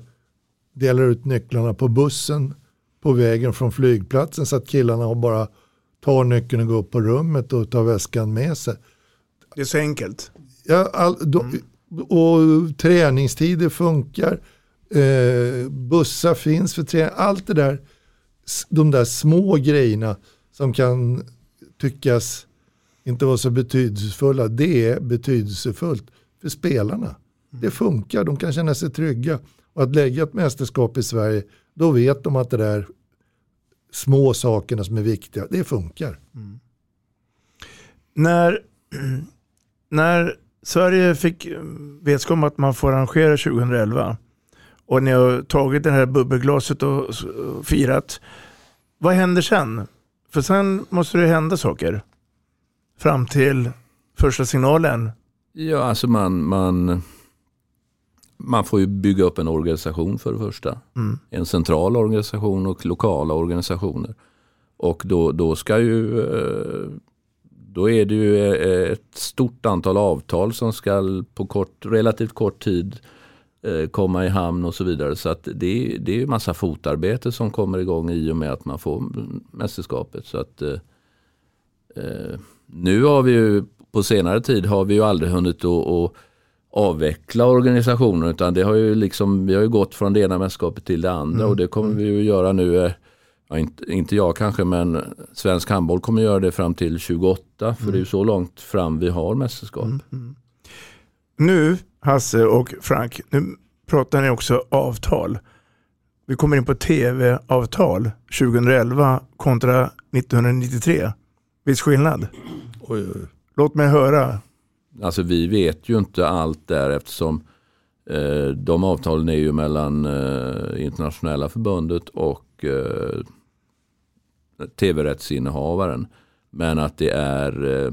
delar ut nycklarna på bussen på vägen från flygplatsen så att killarna bara tar nyckeln och går upp på rummet och tar väskan med sig.
Det är så enkelt.
Ja, all, då, mm. Och träningstider funkar. Eh, bussar finns för träning. Allt det där, de där små grejerna som kan tyckas inte vara så betydelsefulla, det är betydelsefullt för spelarna. Mm. Det funkar, de kan känna sig trygga. Och att lägga ett mästerskap i Sverige, då vet de att det där små sakerna som är viktiga, det funkar. Mm.
När, när Sverige fick vetskap om att man får arrangera 2011 och ni har tagit det här bubbelglaset och firat. Vad händer sen? För sen måste det hända saker. Fram till första signalen.
Ja, alltså man, man, man får ju bygga upp en organisation för det första. Mm. En central organisation och lokala organisationer. Och då, då ska ju eh, då är det ju eh, ett stort antal avtal som ska på kort, relativt kort tid komma i hamn och så vidare. Så att det, det är ju massa fotarbete som kommer igång i och med att man får mästerskapet. Så att, eh, nu har vi ju på senare tid har vi ju aldrig hunnit att avveckla organisationen utan det har ju liksom, vi har ju gått från det ena mästerskapet till det andra mm. och det kommer vi ju göra nu ja, inte, inte jag kanske, men svensk handboll kommer göra det fram till 28. För mm. det är ju så långt fram vi har mästerskap. Mm.
Nu, Hasse och Frank, nu pratar ni också avtal. Vi kommer in på tv-avtal 2011 kontra 1993. Viss skillnad? Oj, oj. Låt mig höra.
Alltså vi vet ju inte allt där eftersom eh, de avtalen är ju mellan eh, internationella förbundet och eh, tv-rättsinnehavaren. Men att det är eh,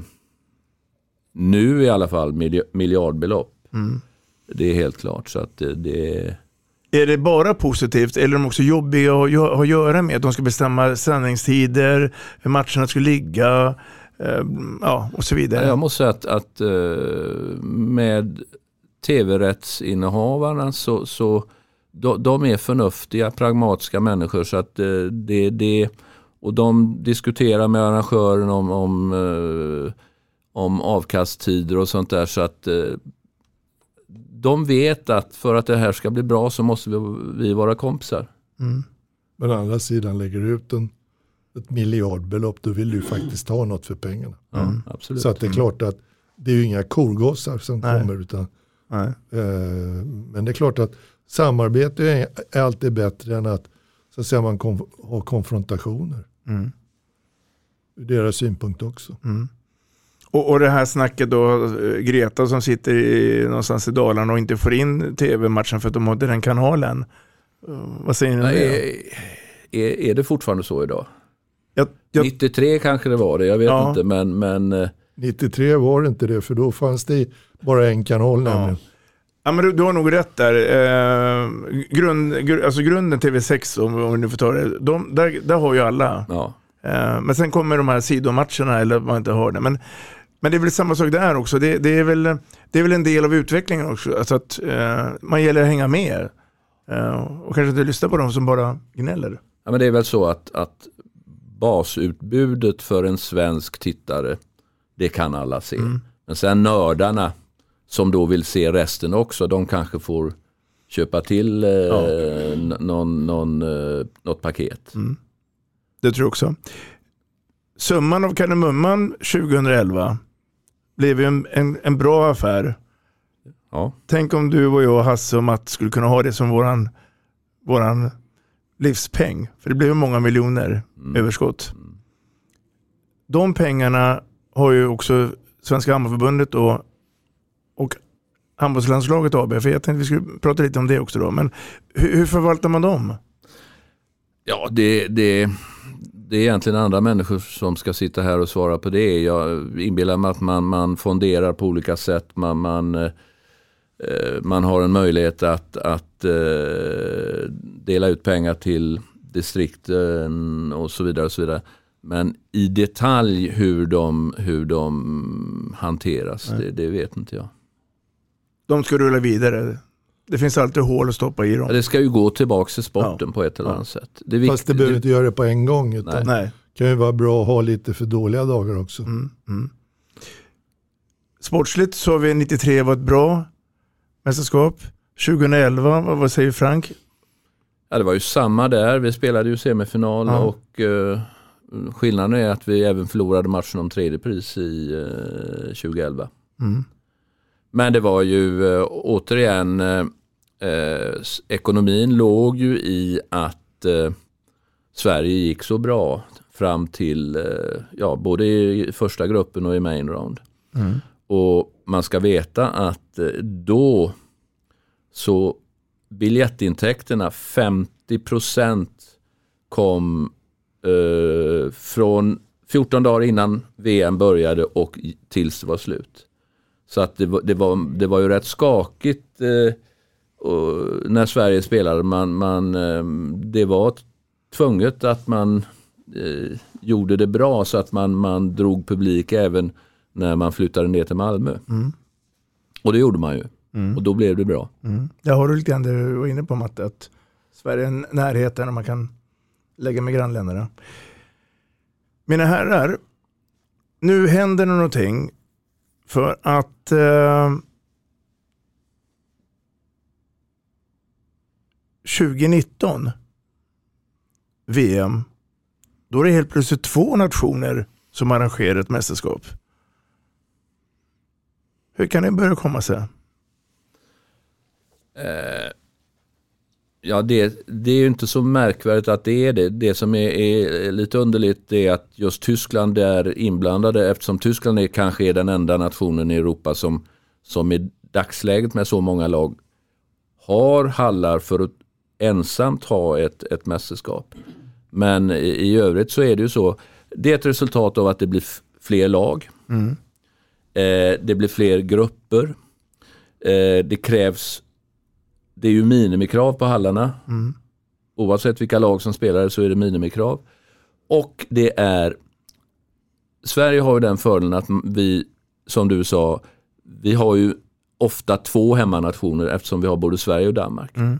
nu i alla fall miljardbelopp. Mm. Det är helt klart. Så att det, det
är det bara positivt eller är de också jobbiga att ha att göra med? De ska bestämma sändningstider, hur matcherna ska ligga eh, ja, och så vidare.
Jag måste säga att, att eh, med tv-rättsinnehavarna så, så de, de, är förnuftiga, pragmatiska människor. så att det, det och de diskuterar med arrangören om, om, eh, om avkasttider och sånt där. Så att eh, de vet att för att det här ska bli bra så måste vi, vi vara kompisar. Mm.
Men å andra sidan lägger du ut en, ett miljardbelopp då vill du faktiskt ha något för pengarna.
Mm. Absolut.
Så att det är mm. klart att det är ju inga korgossar som Nej. kommer. Utan, eh, men det är klart att samarbete är, är alltid bättre än att så att säga, man kom, har konfrontationer. Mm. Ur deras synpunkt också. Mm.
Och, och det här snacket då, eh, Greta som sitter i, någonstans i Dalarna och inte får in tv-matchen för att de har inte den kanalen. Uh, vad säger ni om det?
Är, är det fortfarande så idag? Jag, jag, 93 kanske det var det, jag vet ja. inte. Men, men,
93 eh, var det inte det, för då fanns det bara en kanal ja. nämligen.
Ja, men du, du, har nog rätt där. Eh, grund, gr, alltså grunden TV6, om, om vi nu får ta det, de, där, där har ju alla. Ja. Eh, men sen kommer de här sidomatcherna, eller man inte har det. Men, men det är väl samma sak där också. Det, det, är, väl, det är väl en del av utvecklingen också. Alltså att eh, man gäller att hänga med. Eh, och kanske inte lyssna på dem som bara gnäller.
Ja, men det är väl så att, att basutbudet för en svensk tittare, det kan alla se. Men sen nördarna som då vill se resten också, de kanske får köpa till eh, n- någon, någon, eh, något paket.
Det tror jag också. Summan av kardemumman 2011 blev ju en, en, en bra affär.
Ja.
Tänk om du och jag, Hasse och Matt skulle kunna ha det som våran, våran livspeng. För det blev ju många miljoner överskott. De pengarna har ju också Svenska Handbollförbundet och, och Handbollslandslaget AB. För jag tänkte vi skulle prata lite om det också då. Men hur, hur förvaltar man dem?
Ja, det, det, det är egentligen andra människor som ska sitta här och svara på det. Jag inbillar mig att man, man fonderar på olika sätt. Man, man, eh, man har en möjlighet att, att eh, dela ut pengar till distrikten och så vidare. Och så vidare. Men i detalj hur de, hur de hanteras, det, det vet inte jag.
De ska rulla vidare. Det finns alltid hål att stoppa i dem.
Ja, det ska ju gå tillbaka till sporten på ett eller annat sätt. Det
Fast det behöver inte göra det på en gång. Utan
Nej.
kan ju vara bra att ha lite för dåliga dagar också.
Sportsligt så har vi 93 var ett bra mästerskap. 2011, vad, vad säger Frank?
Ja, det var ju samma där. Vi spelade ju semifinal
Ja.
och eh, skillnaden är att vi även förlorade matchen om tredje pris i eh, 2011.
Mm.
Men det var ju eh, återigen, eh, eh, ekonomin låg ju i att eh, Sverige gick så bra fram till, eh, ja, både i första gruppen och i main round.
Mm.
Och man ska veta att eh, då så biljettintäkterna 50% kom eh, från 14 dagar innan VM började och tills det var slut. Så att det, var, det, var, det var ju rätt skakigt eh, när Sverige spelade. Man, man, eh, det var tvunget att man eh, gjorde det bra så att man, man drog publik även när man flyttade ner till Malmö.
Mm.
Och det gjorde man ju.
Mm.
Och då blev det bra.
Mm. Jag har du lite grann det du var inne på Matte, att Sverige är en närheten och man kan lägga med grannländerna. Mina herrar, nu händer det någonting för att eh, 2019 VM, då är det helt plötsligt två nationer som arrangerar ett mästerskap. Hur kan det börja komma sig?
Eh, ja, det, det är ju inte så märkvärdigt att det är det. Det som är, är lite underligt är att just Tyskland är inblandade eftersom Tyskland är kanske är den enda nationen i Europa som, som i dagsläget med så många lag har hallar för att ensamt ha ett, ett mästerskap. Men i, i övrigt så är det ju så. Det är ett resultat av att det blir fler lag.
Mm.
Eh, det blir fler grupper. Eh, det krävs, det är ju minimikrav på hallarna.
Mm.
Oavsett vilka lag som spelar så är det minimikrav. Och det är, Sverige har ju den fördelen att vi, som du sa, vi har ju ofta två hemmanationer eftersom vi har både Sverige och Danmark.
Mm.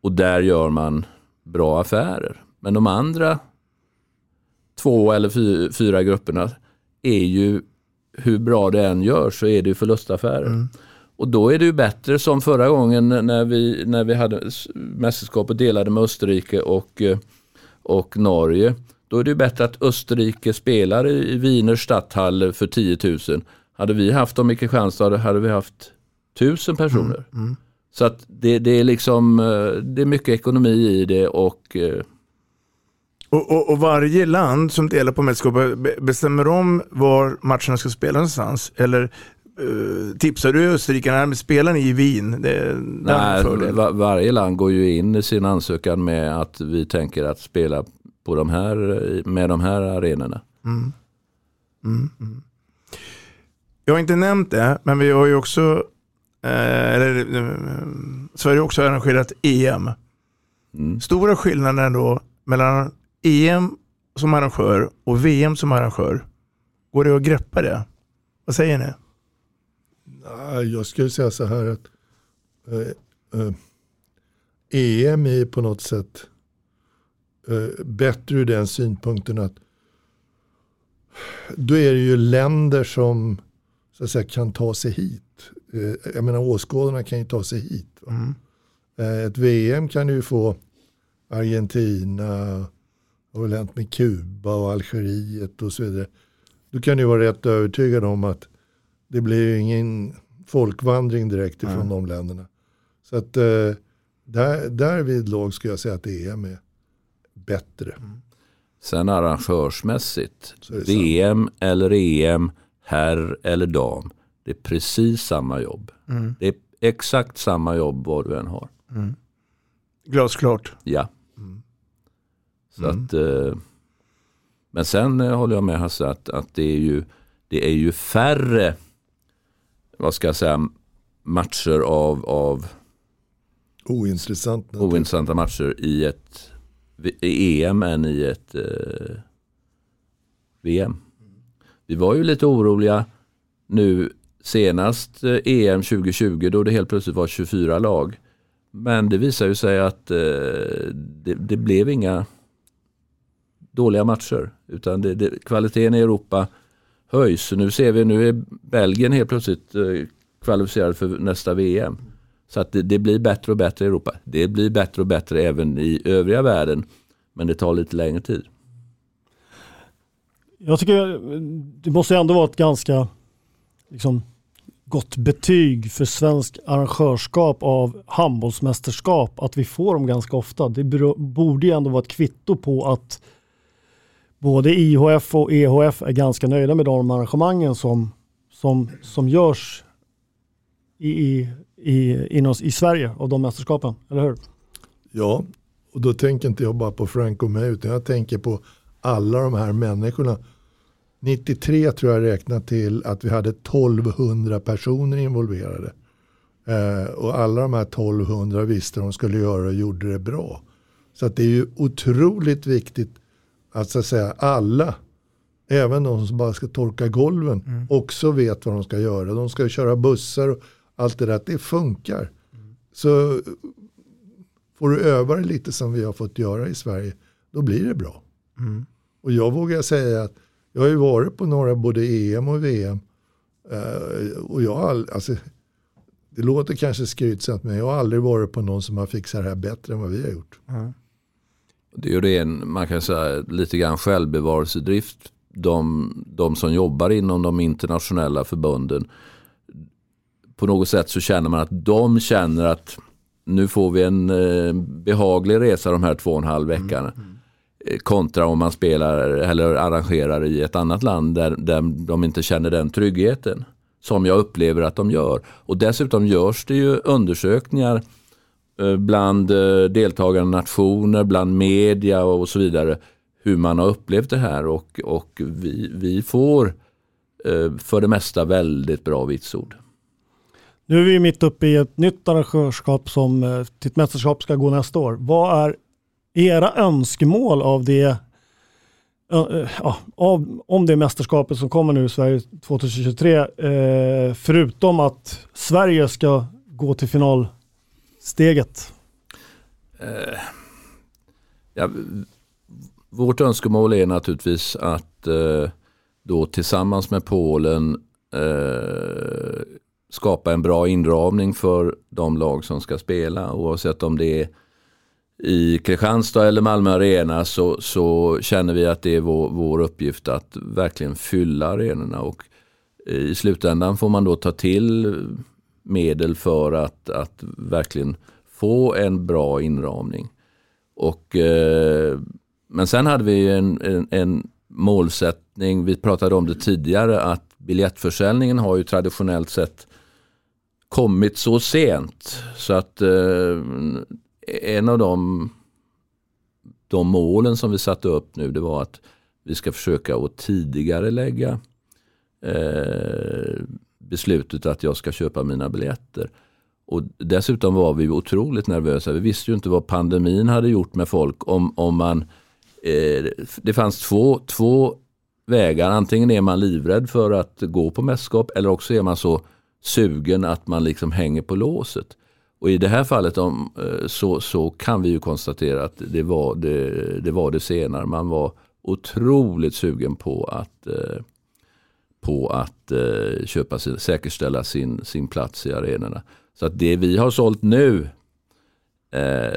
Och där gör man bra affärer. Men de andra två eller fy- fyra grupperna är ju, hur bra det än gör så är det ju förlustaffärer. Och då är det ju bättre som förra gången när vi, när vi hade mästerskapet delade med Österrike och, eh, och Norge. Då är det ju bättre att Österrike spelar i Wiener Stadthalle för 10 000. Hade vi haft dem i Kristianstad hade vi haft 1000 personer.
Mm.
Så att det, det är liksom, eh, det är mycket ekonomi i det och eh,
Och, och, och varje land som delar på mästerskapet be- bestämmer om var matcherna ska spelas någonstans? Eller eh, tipsar du Österrikarna, men spelar ni i Wien? Det
Nej, varje land går ju in i sin ansökan med att vi tänker att spela på de här, med de här arenorna.
Mm. Mm. Mm. Jag har inte nämnt det, men vi har ju också, eh, eller, eh, Sverige har också arrangerat EM.
Mm.
Stora skillnader då mellan EM som arrangör och VM som arrangör. Går det att greppa det? Vad säger ni?
Jag skulle säga så här att eh, eh, EM är på något sätt eh, bättre ur den synpunkten att då är det ju länder som så att säga, kan ta sig hit. Jag menar åskådarna kan ju ta sig hit.
Mm.
Ett VM kan ju få Argentina, det har väl hänt med Kuba och Algeriet och så vidare. Då kan du vara rätt övertygad om att det blir ingen folkvandring direkt ifrån
Nej.
de länderna. Så att eh, där, där vid lag skulle jag säga att EM är bättre.
Sen arrangörsmässigt,
Så
VM eller EM, herr eller dam. Det är precis samma jobb.
Mm.
Det är exakt samma jobb vad du än har.
Mm. Glasklart.
Ja. Så
Mm.
att, eh, men sen eh, håller jag med Hasse att, att det, är ju, det är ju färre vad ska jag säga, matcher av, av
Ointressant.
ointressanta matcher i ett i EM än i ett eh, VM. Vi var ju lite oroliga nu senast eh, EM 2020 då det helt plötsligt var 24 lag. Men det visar ju sig att eh, det, det blev inga dåliga matcher. Utan det, det, kvaliteten i Europa höjs. Nu ser vi, nu är Belgien helt plötsligt kvalificerade kvalificerad för nästa VM. Så att det, det blir bättre och bättre i Europa. Det blir bättre och bättre även i övriga världen. Men det tar lite längre tid.
Jag tycker eh, det måste ändå vara ett ganska liksom, gott betyg för svensk arrangörskap av handbollsmästerskap att vi får dem ganska ofta. Det borde ju ändå vara ett kvitto på att både IHF och EHF är ganska nöjda med de arrangemangen som, som, som görs i, i, i, inom, i Sverige av de mästerskapen, eller hur?
Ja, och då tänker inte jag bara på Frank och mig utan jag tänker på alla de här människorna. 93 tror jag räknat till att vi hade 1200 personer involverade. Eh, och alla de här 1200 visste vad de skulle göra och gjorde det bra. Så att det är ju otroligt viktigt att, så att säga alla, även de som bara ska torka golven, också vet vad de ska göra. De ska köra bussar och allt det där, det funkar. Så får du öva dig lite som vi har fått göra i Sverige, då blir det bra.
Mm.
Och jag vågar säga att jag har ju varit på några både EM och VM. Eh, och jag har all, alltså, det låter kanske skrytsamt men jag har aldrig varit på någon som har fixat det här bättre än vad vi har gjort.
Det är ju det man kan säga lite grann självbevarelsedrift. De, de som jobbar inom de internationella förbunden. På något sätt så känner man att de känner att nu får vi en eh, behaglig resa de här två och en halv veckan. Eh, Kontra om man spelar eller arrangerar i ett annat land där, där de inte känner den tryggheten. Som jag upplever att de gör. Och dessutom görs det ju undersökningar Eh, bland eh, deltagande nationer, bland media och så vidare. Hur man har upplevt det här och, och vi, vi får eh, för det mesta väldigt bra vitsord.
Nu är vi mitt uppe i ett nytt arrangörskap som till ett mästerskap ska gå nästa år. Vad är era önskemål av det ja, av, om det mästerskapet som kommer nu i Sverige 2023 eh, förutom att Sverige ska gå till final Steget?
Eh, ja, vårt önskemål är naturligtvis att eh, då tillsammans med Polen eh, skapa en bra inramning för de lag som ska spela. Oavsett om det är i Kristianstad eller Malmö Arena så, så känner vi att det är vår, vår uppgift att verkligen fylla arenorna. Och I slutändan får man då ta till medel för att, att verkligen få en bra inramning. Och, eh, men sen hade vi en, en, en målsättning, vi pratade om det tidigare, att biljettförsäljningen har ju traditionellt sett kommit så sent. Så att eh, en av de, de målen som vi satte upp nu det var att vi ska försöka att tidigare lägga eh, beslutet att jag ska köpa mina biljetter. Och dessutom var vi otroligt nervösa. Vi visste ju inte vad pandemin hade gjort med folk. Om, om man, eh, det fanns två, två vägar. Antingen är man livrädd för att gå på mästerskap eller också är man så sugen att man liksom hänger på låset. Och i det här fallet om, eh, så, så kan vi ju konstatera att det var det, det var det senare. Man var otroligt sugen på att, eh, på att eh, köpa sin, säkerställa sin, sin plats i arenorna. Så att det vi har sålt nu,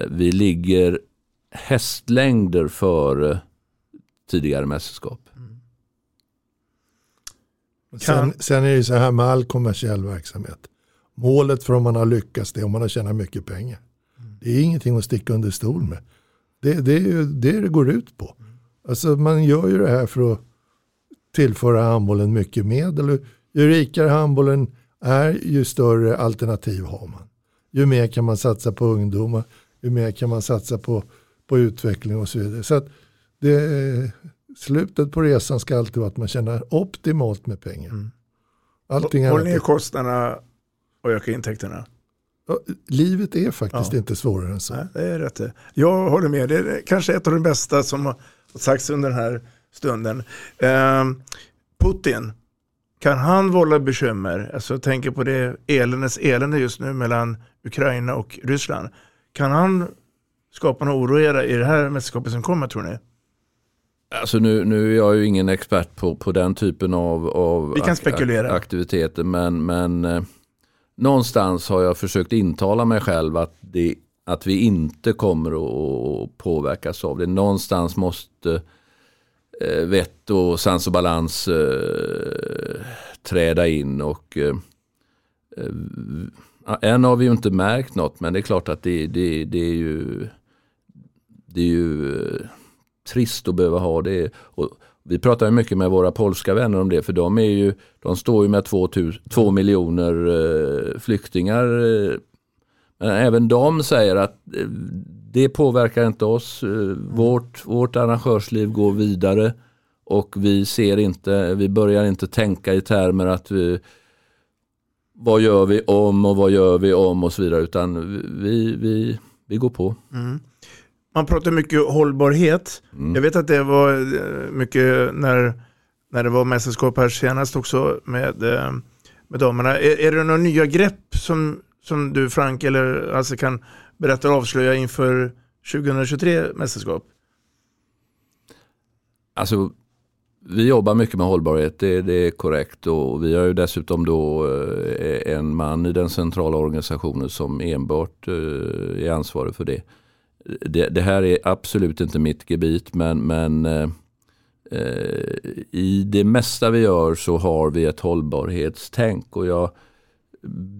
vi ligger hästlängder före tidigare mästerskap.
Sen, sen, är det så här med all kommersiell verksamhet. Målet för om man har lyckats det är om man har tjänat mycket pengar. Det är ingenting att sticka under stol med. Det, det är ju det det går ut på. Alltså man gör ju det här för att tillföra handbollen mycket medel. Ju rikare handbollen är, ju större alternativ har man. Ju mer kan man satsa på ungdomar, ju mer kan man satsa på, på utveckling och så vidare. Så att det, slutet på resan ska alltid vara att man tjänar optimalt med pengar. Mm.
Allting Håll ner kostnaderna och öka intäkterna.
Livet är faktiskt ja. inte svårare än så.
Nej, det är rätt. Jag håller med. Det är kanske ett av de bästa som har sagts under den här stunden. Eh, Putin, kan han vålla bekymmer? Alltså jag tänker på det eländes elände just nu mellan Ukraina och Ryssland. Kan han skapa någon oro i det här mästerskapet som kommer tror ni?
Alltså nu, nu är jag ju ingen expert på, på den typen av, av
Vi kan spekulera.
aktiviteter men, men eh, någonstans har jag försökt intala mig själv att, det, att vi inte kommer att påverkas av det. Någonstans måste eh, vett och sans och balans eh, träda in. och eh, eh, Än har vi ju inte märkt något men det är klart att det, det, det är ju, det är ju eh, trist att behöva ha det. Och vi pratar mycket med våra polska vänner om det för de, är ju, de står ju med två, två miljoner eh, flyktingar. Eh, men även de säger att eh, det påverkar inte oss. Vårt, vårt arrangörsliv går vidare och vi ser inte, vi börjar inte tänka i termer att vi, vad gör vi om och vad gör vi om och så vidare utan vi, vi, vi går på. Mm.
Man pratar mycket hållbarhet. Mm. Jag vet att det var eh, mycket när, när det var mästerskap här senast också med, eh, med damerna. Är, är det några nya grepp som, som du Frank eller alltså kan berätta och avslöja inför 2023 mästerskap?
Alltså vi jobbar mycket med hållbarhet, det, det, är korrekt. Och vi har ju dessutom då eh, en man i den centrala organisationen som enbart eh, är ansvarig för det det, det, här är absolut inte mitt gebit men, men eh, eh i det mesta vi gör så har vi ett hållbarhetstänk. Och jag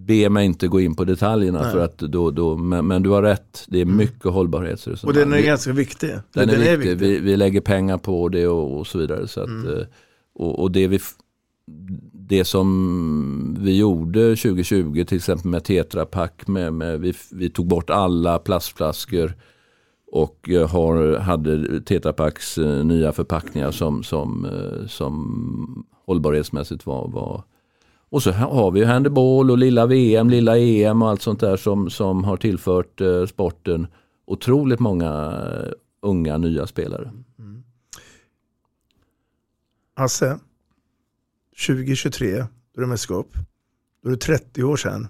ber mig inte gå in på detaljerna Nej. för att då, då men, men, du har rätt, det är mm. mycket mm. hållbarhetsresonemang.
Och den är vi, ganska viktig.
Den, den är, viktig. viktig. Vi, vi, lägger pengar på det och, och så vidare. Så att, mm. Eh, och, och det vi det som vi gjorde 2020 till exempel med Tetra Pak, med, med, vi, vi tog bort alla plastflaskor och eh, har, hade Tetra Paks eh, nya förpackningar som, som, som hållbarhetsmässigt var, var och så har vi handboll och lilla VM, lilla EM och allt sånt där som, som har tillfört sporten otroligt många unga nya spelare. Mm.
Hasse, 2023, då är det mästerskap. Då är det 30 år sedan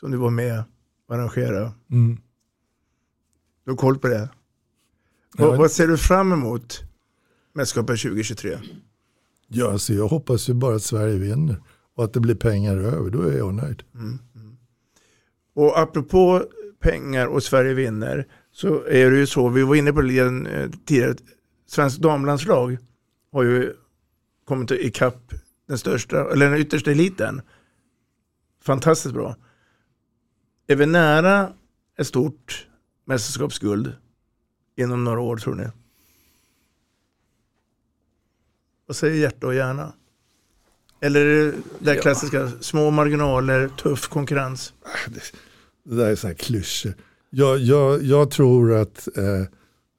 som du var med och arrangerade. Mm. Du har koll på det? Ja. Vad, vad ser du fram emot mästerskapet 2023?
Ja, alltså jag hoppas ju bara att Sverige vinner och att det blir pengar över. Då är jag nöjd. Mm. Mm.
Och apropå pengar och Sverige vinner så är det ju så, vi var inne på det eh, tidigare, svensk damlandslag har ju kommit ikapp den största, eller den yttersta eliten. Fantastiskt bra. Är vi nära ett stort mästerskapsguld inom några år tror ni? Vad säger hjärta och hjärna? Eller är det det klassiska, ja. små marginaler, tuff konkurrens?
Ah, det, där är sådana klyschor. Jag, jag, jag tror att eh,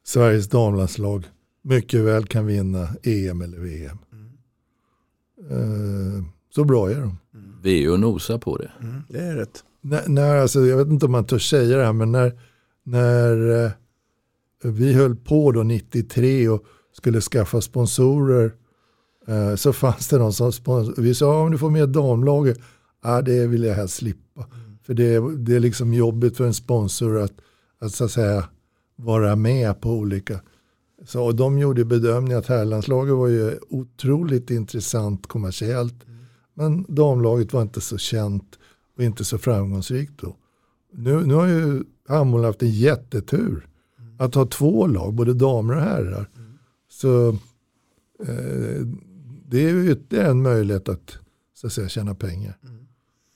Sveriges damlandslag mycket väl kan vinna EM eller VM. Mm. Eh, så bra är de.
Mm. Vi är ju och nosar på det.
Mm, det är rätt.
När, när, alltså, jag vet inte om man törs säga det här, men när, när eh, vi höll på då 93 och skulle skaffa sponsorer eh, så fanns det någon som sponsor. Vi sa om du får med damlaget, ah, det vill jag helst slippa. Mm. För det, är- det är liksom jobbigt för en sponsor att, att så att säga vara med på olika. Så, och de gjorde bedömningen att herrlandslaget var ju otroligt intressant kommersiellt. Men damlaget var inte så känt och inte så framgångsrikt då. Nu, nu har ju handboll haft en jättetur. Att ha två lag, både damer och herrar. Så eh, det är ju ytterligare en möjlighet att, så att säga, tjäna pengar.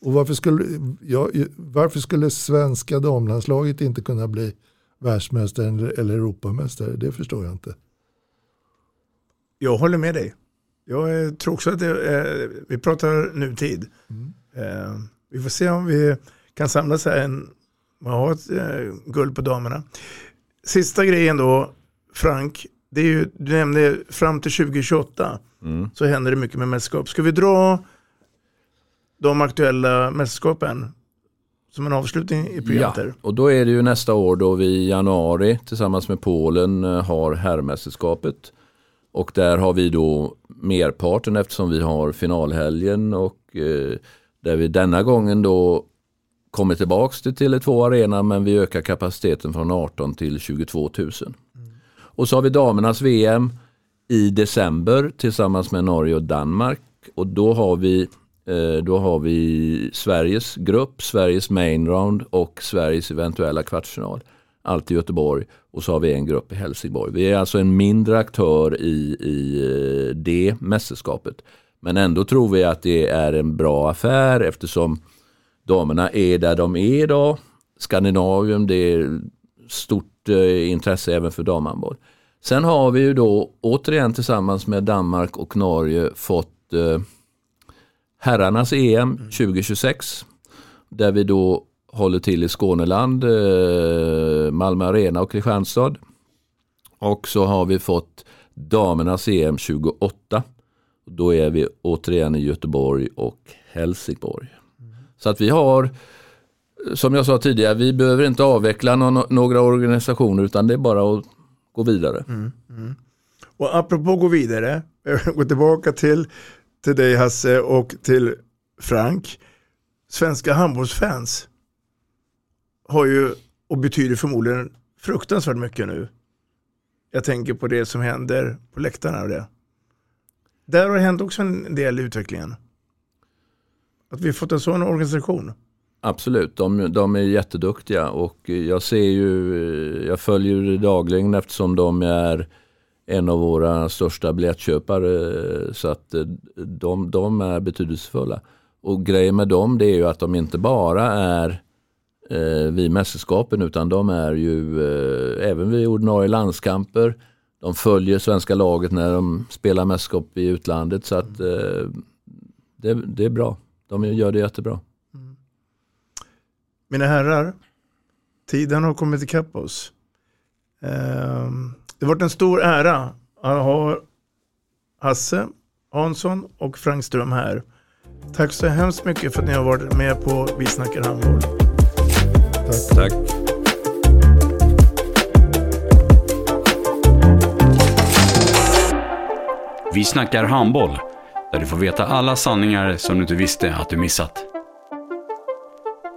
Och varför skulle, ja, varför skulle svenska damlandslaget inte kunna bli världsmästare eller Europamästare? Det förstår jag inte.
Jag håller med dig. Jag tror också att det, eh, vi pratar nutid. Eh, vi får se om vi kan samlas här en, och ha ett eh, guld på damerna. Sista grejen då, Frank, det är ju, du nämnde fram till 2028
Mm.
så händer det mycket med mästerskap. Ska vi dra de aktuella mästerskapen som en avslutning i programmet?
Ja, och då är det ju nästa år då vi i januari tillsammans med Polen eh, har herrmästerskapet. Och där har vi då merparten eftersom vi har finalhelgen och eh, där vi denna gången då kommer tillbaks till Tele2 Arena men vi ökar kapaciteten från 18 till 22 000. Och så har vi damernas VM i december tillsammans med Norge och Danmark. Och då har vi, eh, då har vi Sveriges grupp, Sveriges main round och Sveriges eventuella kvartsfinal. Allt i Göteborg och så har vi en grupp i Helsingborg. Vi är alltså en mindre aktör i, i eh, det mästerskapet. Men ändå tror vi att det är en bra affär eftersom damerna är där de är idag. Skandinavien, det är stort eh, intresse även för damhandboll. Sen har vi ju då återigen tillsammans med Danmark och Norge fått eh, herrarnas EM 2026. Där vi då håller till i Skåneland, eh, Malmö Arena och Kristianstad. Och så har vi fått damernas EM 28. Då är vi återigen i Göteborg och Helsingborg. Så att vi har, som jag sa tidigare, vi behöver inte avveckla någon, några organisationer utan det är bara att gå vidare.
Mm, mm. Och apropå gå vidare, gå tillbaka till, till dig Hasse och till Frank. Svenska handbollsfans har ju och betyder förmodligen fruktansvärt mycket nu. Jag tänker på det som händer på läktarna och det. Där har det hänt också en del i utvecklingen. Att vi fått en sån organisation.
Absolut, de, de är jätteduktiga och jag ser ju, jag följer det dagligen eftersom de är en av våra största biljettköpare så att eh, de, de är betydelsefulla. Och grejen med dem det är ju att de inte bara är eh, vid mästerskapen utan de är ju eh, även vid ordinarie landskamper. De följer svenska laget när de spelar mästerskap i utlandet så att eh, det, det är bra. De gör det jättebra.
Mina herrar, tiden har kommit ikapp oss. Ehm, Det har varit en stor ära att ha Hasse Hansson och Frank Ström här. Tack så hemskt mycket för att ni har varit med på Vi snackar handboll.
Tack.
Vi snackar handboll, där du får veta alla sanningar som du inte visste att du missat.